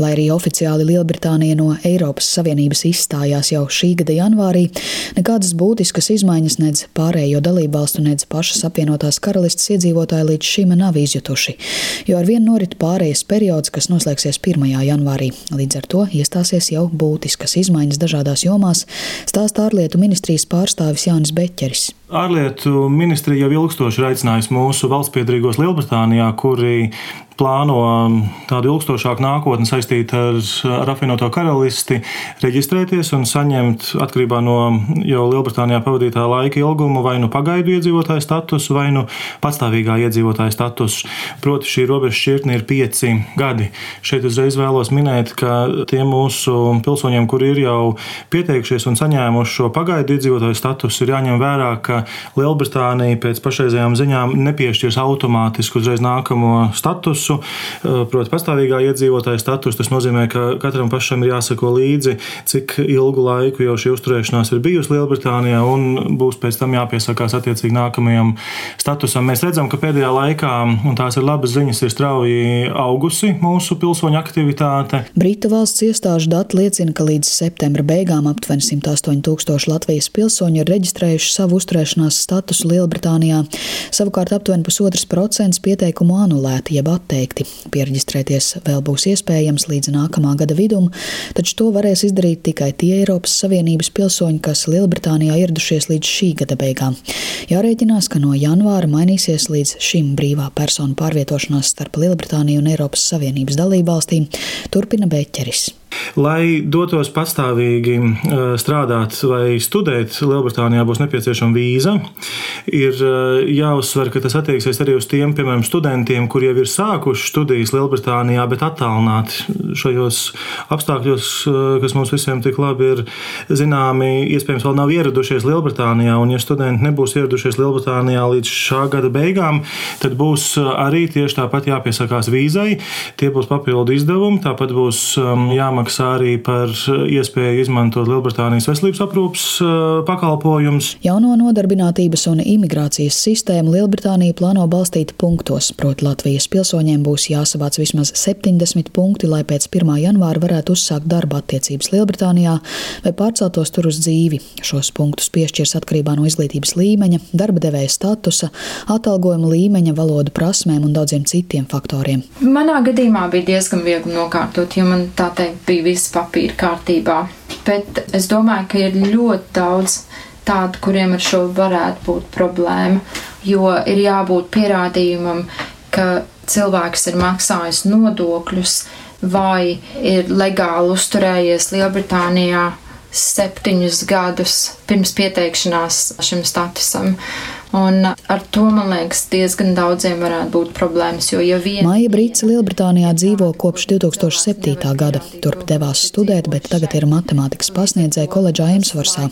Lai arī oficiāli Lielbritānija no Eiropas Savienības izstājās jau šī gada janvārī, nekādas būtiskas izmaiņas nedz pārējo dalībvalstu, nedz pašas apvienotās karalistes iedzīvotāji līdz šim nav izjutuši, jo ar vienu norit pārējais periods, kas noslēgsies 1. janvārī. Līdz ar to iestāsies jau būtiskas izmaiņas dažādās jomās, stāsta ārlietu ministrijas pārstāvis Jānis Beķeris. Ārlietu ministrija jau ilgstoši ir aicinājusi mūsu valstspiedrīgos Lielbritānijā, kuri plāno tādu ilgstošāku nākotni saistītu ar, ar apvienoto karalisti, reģistrēties un saņemt atkarībā no jau Lielbritānijā pavadītā laika ilguma vai nu pagaidu iedzīvotāju statusu, vai nu patstāvīgā iedzīvotāja statusu. Proti, šī robeža šķirtne ir pieci gadi. Šeit uzreiz vēlos minēt, ka tiem mūsu pilsoņiem, kuri ir jau pieteikušies un saņēmuši šo pagaidu iedzīvotāju statusu, ir jāņem vērā, ka Lielbritānija pēc pašreizējām ziņām nepiešķirs automātiski uzreiz nākamo statusu eh, proti, pastāvīgā iedzīvotāja statusu. Tas nozīmē, ka katram pašam ir jāsako līdzi, cik ilgu laiku jau šī uzturēšanās ir bijusi Lielbritānijā, un būs pēc tam jāpiesakās attiecīgi nākamajam statusam. Mēs redzam, ka pēdējā laikā, un tās ir labas ziņas, ir strauji augusi mūsu pilsoņu aktivitāte. Britu valsts iestāžu dati liecina, ka līdz septembra beigām aptuveni 108 tūkstoši Latvijas pilsoņu ir reģistrējuši savu uzturēšanās statusu Lielbritānijā. Savukārt aptuveni pusotrs procents pieteikumu anulēti jeb atteikti. Pierģistrēties vēl būs iespējams līdz nākamā gada vidum, taču to varēs izdarīt tikai tie Eiropas Savienības pilsoņi, kas Lielbritānijā ieradušies līdz šī gada beigām. Jārēķinās, ka no janvāra mainīsies līdz šim brīvā personu pārvietošanās starp Lielbritāniju un Eiropas Savienības dalībvalstīm, turpina Beķeris. Lai dotos pastāvīgi eh, strādāt vai studēt, Lielbritānijā būs nepieciešama vīza. Ir eh, jāuzsver, ka tas attieksies arī uz tiem, piemēram, studentiem, kuriem jau ir sākuši studijas Lielbritānijā, bet attālināti šajos apstākļos, eh, kas mums visiem tik labi ir zināmi, iespējams, vēl nav ieradušies Lielbritānijā. Un, ja studenti nebūs ieradušies Lielbritānijā līdz šā gada beigām, tad būs arī tieši tāpat jāpiesakās vīzai. Tie būs papildu izdevumi, tāpat būs um, jāmaksā jāmaksā arī par iespēju izmantot Lielbritānijas veselības aprūpas eh, pakalpojumus. Jauno nodarbinātības un imigrācijas sistēmu Lielbritānija plāno balstīt punktos, proti Latvijas pilsoņiem būs jāsavāc vismaz 70 punkti, lai pēc 1. janvāra varētu uzsākt darba attiecības Lielbritānijā vai pārceltos tur uz dzīvi. Šos punktus piešķirs atkarībā no izglītības līmeņa, darba devēja statusa, atalgojuma līmeņa, valodu prasmēm un daudziem citiem faktoriem. Manā gadījumā bija diezgan viegli nokārtot, jo man tā teikt bija visi papīri kārtībā. Bet es domāju, ka ir ļoti daudz tādu, kuriem ar šo varētu būt problēma, jo ir jābūt pierādījumam, ka cilvēks ir maksājis nodokļus vai ir legāli uzturējies Lielbritānijā septiņus gadus pirms pieteikšanās šim statusam. Un ar to, man liekas, diezgan daudziem varētu būt problēmas. Jo, ja vien... Maija Brīsīs Lielbritānijā dzīvo kopš 2007. gada. Turp devās studēt, bet tagad ir matemātikas pasniedzēja koledžā Emsvarsā.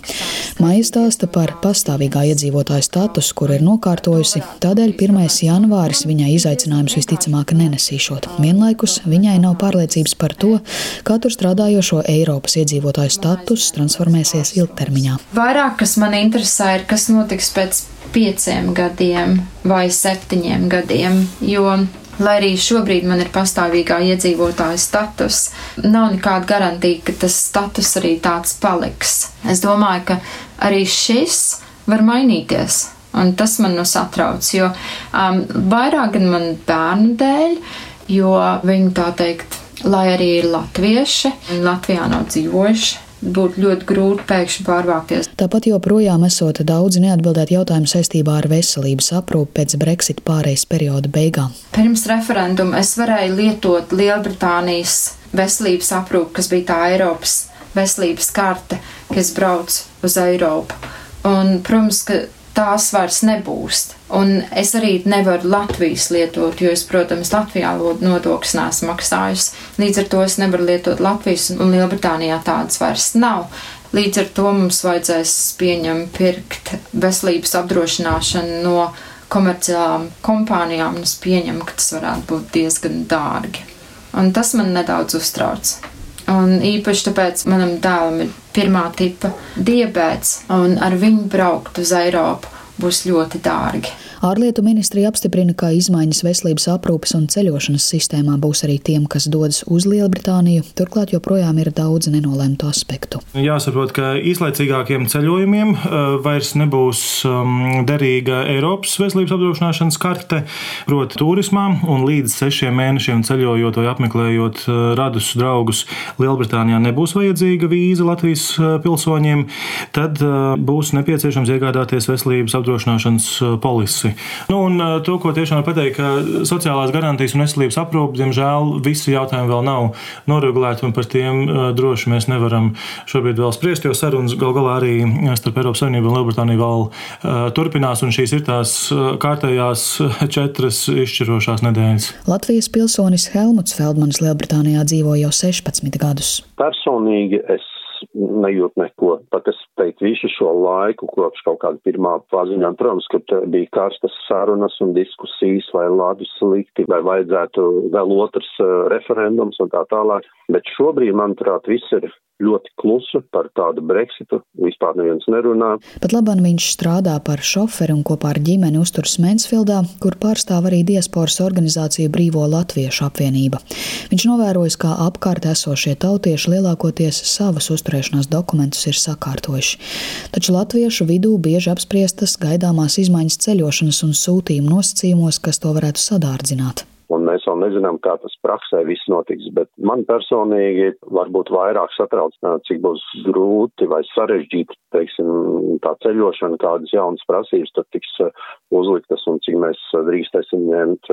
Maija stāsta par pastāvīgā iedzīvotāja statusu, kur ir nokārtojusi. Tādēļ 1. janvāris viņai izaicinājums visticamāk nenesīšot. Vienlaikus viņai nav pārliecības par to, kā tur strādājošo Eiropas iedzīvotāju status transformēsies ilgtermiņā. Vairāk, kas man interesē, ir kas notiks pēc pieciem gadiem vai septiņiem gadiem, jo Lai arī šobrīd man ir pastāvīgā iedzīvotāja status, nav nekāda garantija, ka tas status arī tāds paliks. Es domāju, ka arī šis var mainīties. Un tas man nu satrauc, jo um, vairāk gan man bērnu dēļ, jo viņi tā teikt, lai arī ir latvieši, Latvijā nav dzīvojuši, būtu ļoti grūti pēkšņi pārvākties. Tāpat joprojām esot daudzi neatbildēti jautājumi saistībā ar veselības aprūpi pēc Brexit pārejas perioda beigām. Pirms referenduma es varēju lietot Lielbritānijas veselības aprūpi, kas bija tā Eiropas veselības karte, kas brauc uz Eiropu. Un, protams, ka tās vairs nebūs. Un es arī nevaru Latvijas lietot, jo es, protams, Latvijā nodokļus neesmu maksājis. Līdz ar to es nevaru lietot Latvijas un Lielbritānijā tādas vairs nav. Līdz ar to mums vajadzēs pieņemt, pirkt veselības apdrošināšanu no komerciālām kompānijām, un es pieņemu, ka tas varētu būt diezgan dārgi. Un tas man nedaudz uztrauc. Un īpaši tāpēc manam dēlam ir pirmā tipa diabēts, un ar viņu braukt uz Eiropu būs ļoti dārgi. Ārlietu ministrija apstiprina, ka izmaiņas veselības aprūpes un ceļošanas sistēmā būs arī tiem, kas dodas uz Lielbritāniju. Turklāt joprojām ir daudz nenolēmtu aspektu. Jāsaprot, ka īslaicīgākiem ceļojumiem uh, vairs nebūs um, derīga Eiropas veselības apdrošināšanas karte, proti, turismā, un līdz sešiem mēnešiem ceļojot vai apmeklējot uh, radus draugus Lielbritānijā nebūs vajadzīga vīza Latvijas uh, pilsoņiem, tad būs nepieciešams iegādāties veselības apdrošināšanas polisi pusi. Nu, un uh, to, ko tiešām var pateikt, ka sociālās garantijas un veselības aprūpe, diemžēl, visi jautājumi vēl nav noregulēti, un par tiem uh, droši mēs nevaram šobrīd vēl spriest, jo sarunas gal galā arī starp Eiropas Savienību un Lielbritāniju vēl turpinās, un šīs ir tās kārtējās četras izšķirošās nedēļas. Latvijas pilsonis Helmuts Feldmanis Lielbritānijā dzīvo jau 16 gadus. Personīgi es nejūt neko. Pat es teiktu visu šo laiku, kopš kaut kāda pirmā paziņojuma, protams, ka bija karstas sarunas un diskusijas, vai labi slikti, vai vajadzētu vēl otrs uh, referendums un tā tālāk. Bet šobrīd, manuprāt, viss ir ļoti klusu par tādu Brexitu. Vispār neviens nerunā. Pat labāk viņš strādā par šoferi un kopā ar ģimeni uzturas Mansfieldā, kur pārstāv arī diasporas organizācija Brīvo Latviešu apvienība. Viņš novērojas, kā apkārt esošie tautieši lielākoties savus uzturēšanās dokumentus ir sakārtojuši. Taču latviešu vidū bieži apspriestas gaidāmās izmaiņas ceļošanas un sūtījumu nosacījumos, kas to varētu sadārdzināt un mēs vēl nezinām, kā tas praksē viss notiks, bet man personīgi varbūt vairāk satrauc, cik būs grūti vai sarežģīti, teiksim, tā ceļošana, kādas jaunas prasības tad tiks uzliktas un cik mēs drīkstēsim ņemt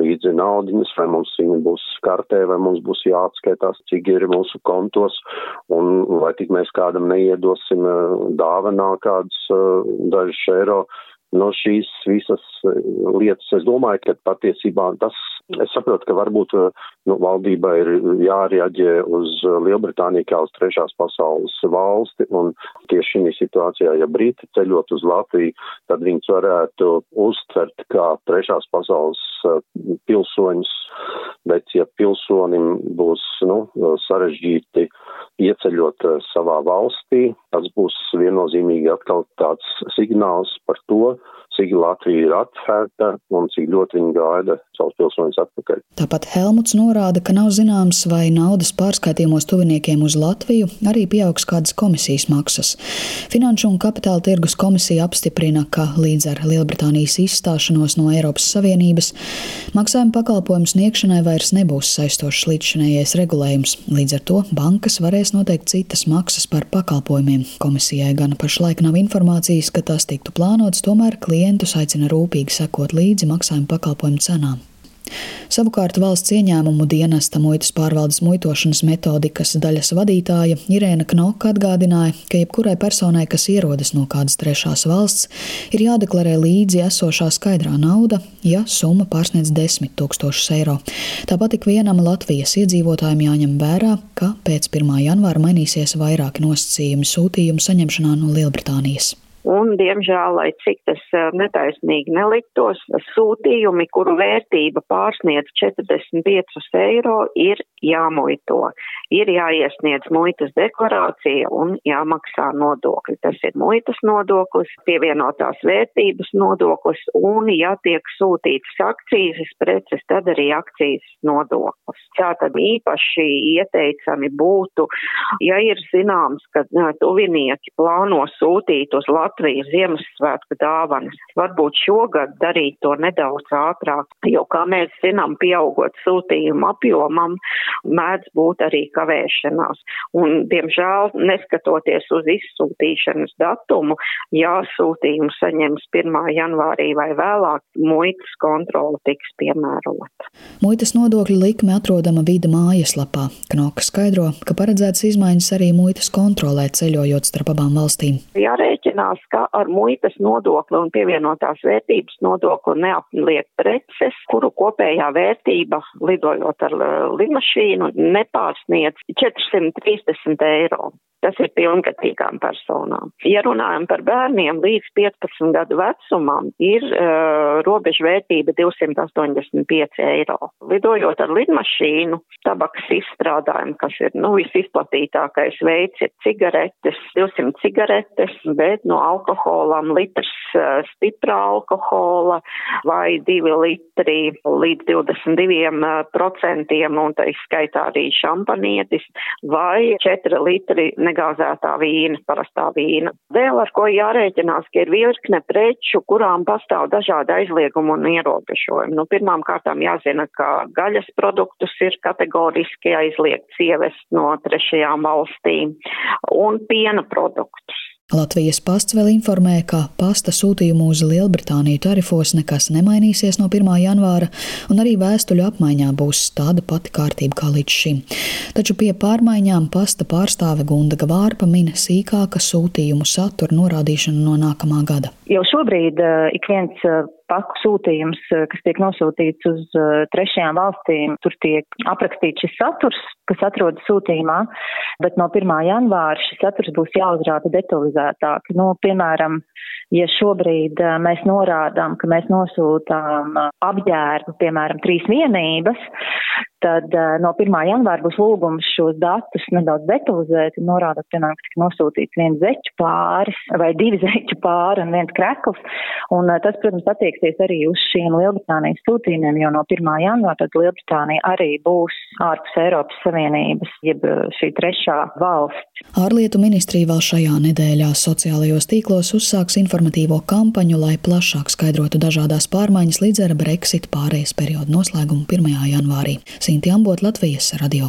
līdzi naudiņas, vai mums viņi būs kartē, vai mums būs jāatskaitās, cik ir mūsu kontos, un vai tik mēs kādam neiedosim dāvanā kādus dažus eiro no šīs visas eh, lietas. Es domāju, ka patiesībā tas, es saprotu, ka varbūt eh, nu, valdībai ir jārieģē uz Lielbritāniju kā uz trešās pasaules valsti, un tieši šī situācijā, ja Briti ceļot uz Latviju, tad viņus varētu uztvert kā trešās pasaules eh, pilsoņus, bet ja pilsonim būs, nu, sarežģīti ieceļot savā valstī, tas būs viennozīmīgi atkal tāds signāls par to, cik Latvija ir atvērta un cik ļoti viņi gaida savus pilsoņus atpakaļ. Tāpat Helmuts norāda, ka nav zināms, vai naudas pārskaitījumos tuviniekiem uz Latviju arī pieaugs kādas komisijas maksas. Finanšu un kapitāla tirgus komisija apstiprina, ka līdz ar Lielbritānijas izstāšanos no Eiropas Savienības maksājuma pakalpojumu sniegšanai vairs nebūs saistošs līdzšinējais regulējums. Līdz ar to bankas varēs noteikt citas maksas par pakalpojumiem. Komisijai gan pašlaik nav informācijas, ka tas tiktu plānots, tomēr klientus aicina rūpīgi sekot līdzi maksājuma pakalpojumu cenām. Savukārt valsts ieņēmumu dienesta muitas pārvaldes muitošanas metodikas daļas vadītāja Irēna Knoka atgādināja, ka jebkurai personai, kas ierodas no kādas trešās valsts, ir jādeklarē līdzi esošā skaidrā nauda, ja summa pārsniedz 10 tūkstošus eiro. Tāpat ik vienam Latvijas iedzīvotājiem jāņem vērā, ka pēc 1. janvāra mainīsies vairāki nosacījumi sūtījumu saņemšanā no Lielbritānijas. Un, diemžēl, lai cik tas eh, netaisnīgi neliktos, sūtījumi, kuru vērtība pārsniedz 45 eiro, ir jāmuito. Ir jāiesniedz muitas deklarācija un jāmaksā nodokļi. Tas ir muitas nodoklis, pievienotās vērtības nodoklis un, ja tiek sūtītas akcijas preces, tad arī akcijas nodoklis. Tātad īpaši ieteicami būtu, ja ir zināms, ka tuvinieki plāno sūtīt uz Latviju, Latvijas Ziemassvētku dāvanas. Varbūt šogad darīt to nedaudz ātrāk, jo, kā mēs zinām, pieaugot sūtījumu apjomam, mēdz būt arī kavēšanās. Un, diemžēl, neskatoties uz izsūtīšanas datumu, ja sūtījumu saņems 1. janvārī vai vēlāk, muitas kontrola tiks piemērota. Muitas nodokļu likme atrodama vīda mājaslapā. Knoka skaidro, ka paredzēts izmaiņas arī muitas kontrolē ceļojot starp abām valstīm. Jārēķinās, jāatcerās, ka ar muitas nodokli un pievienotās vērtības nodokli neapliek preces, kuru kopējā vērtība lidojot ar lidmašīnu nepārsniedz 430 eiro. Tas ir pilngadīgām personām. Ja runājam par bērniem līdz 15 gadu vecumam, ir uh, robeža vērtība 285 eiro. Lidojot ar lidmašīnu, tabakas izstrādājumu, kas ir nu, visizplatītākais veids, ir cigaretes, 200 cigaretes, bet no alkoholam litrs uh, stipra alkohola vai 2 litri līdz 22 procentiem, un tā izskaitā arī šampanietis, vai 4 litri negāzētā vīna, parastā vīna. Vēl ar ko jārēķinās, ka ir virkne preču, kurām pastāv dažādi aizliegumi un ierobežojumi. Nu, pirmām kārtām jāzina, ka gaļas produktus ir kategoriski aizliegts ievest no trešajām valstīm un piena produktus. Latvijas pasts vēl informē, ka pasta sūtījumu uz Lielbritāniju tarifos nekas nemainīsies no 1. janvāra, un arī vēstuļu apmaiņā būs tāda pati kārtība kā līdz šim. Taču pie pārmaiņām pasta pārstāve Gunda Gavārpa min sīkāka sūtījumu satura norādīšanu no nākamā gada. Jau šobrīd uh, ik viens uh, paku sūtījums, uh, kas tiek nosūtīts uz uh, trešajām valstīm, tur tiek aprakstīts šis saturs, kas atrodas sūtījumā, bet no 1. janvāra šis saturs būs jāuzrāda detalizētāk. Nu, piemēram, ja šobrīd uh, mēs norādām, ka mēs nosūtām apģērbu, piemēram, trīs vienības, tad no 1. janvāra būs lūgums šos datus nedaudz detalizēt norādot, piemēram, ka tika nosūtīts viens zeķu pāris vai divi zeķu pāri un viens krekls. Un tas, protams, attieksies arī uz šiem Lielbritānijas sūtījumiem, jo no 1. janvāra tad Lielbritānija arī būs ārpus Eiropas Savienības, jeb šī trešā valsts. Ārlietu ministrija vēl šajā nedēļā sociālajos tīklos uzsāks informatīvo kampaņu, lai plašāk skaidrotu dažādās pārmaiņas līdz ar Brexit pārējais periodu noslēgumu 1. janvārī. Sinti Ambot, Latvijas radio.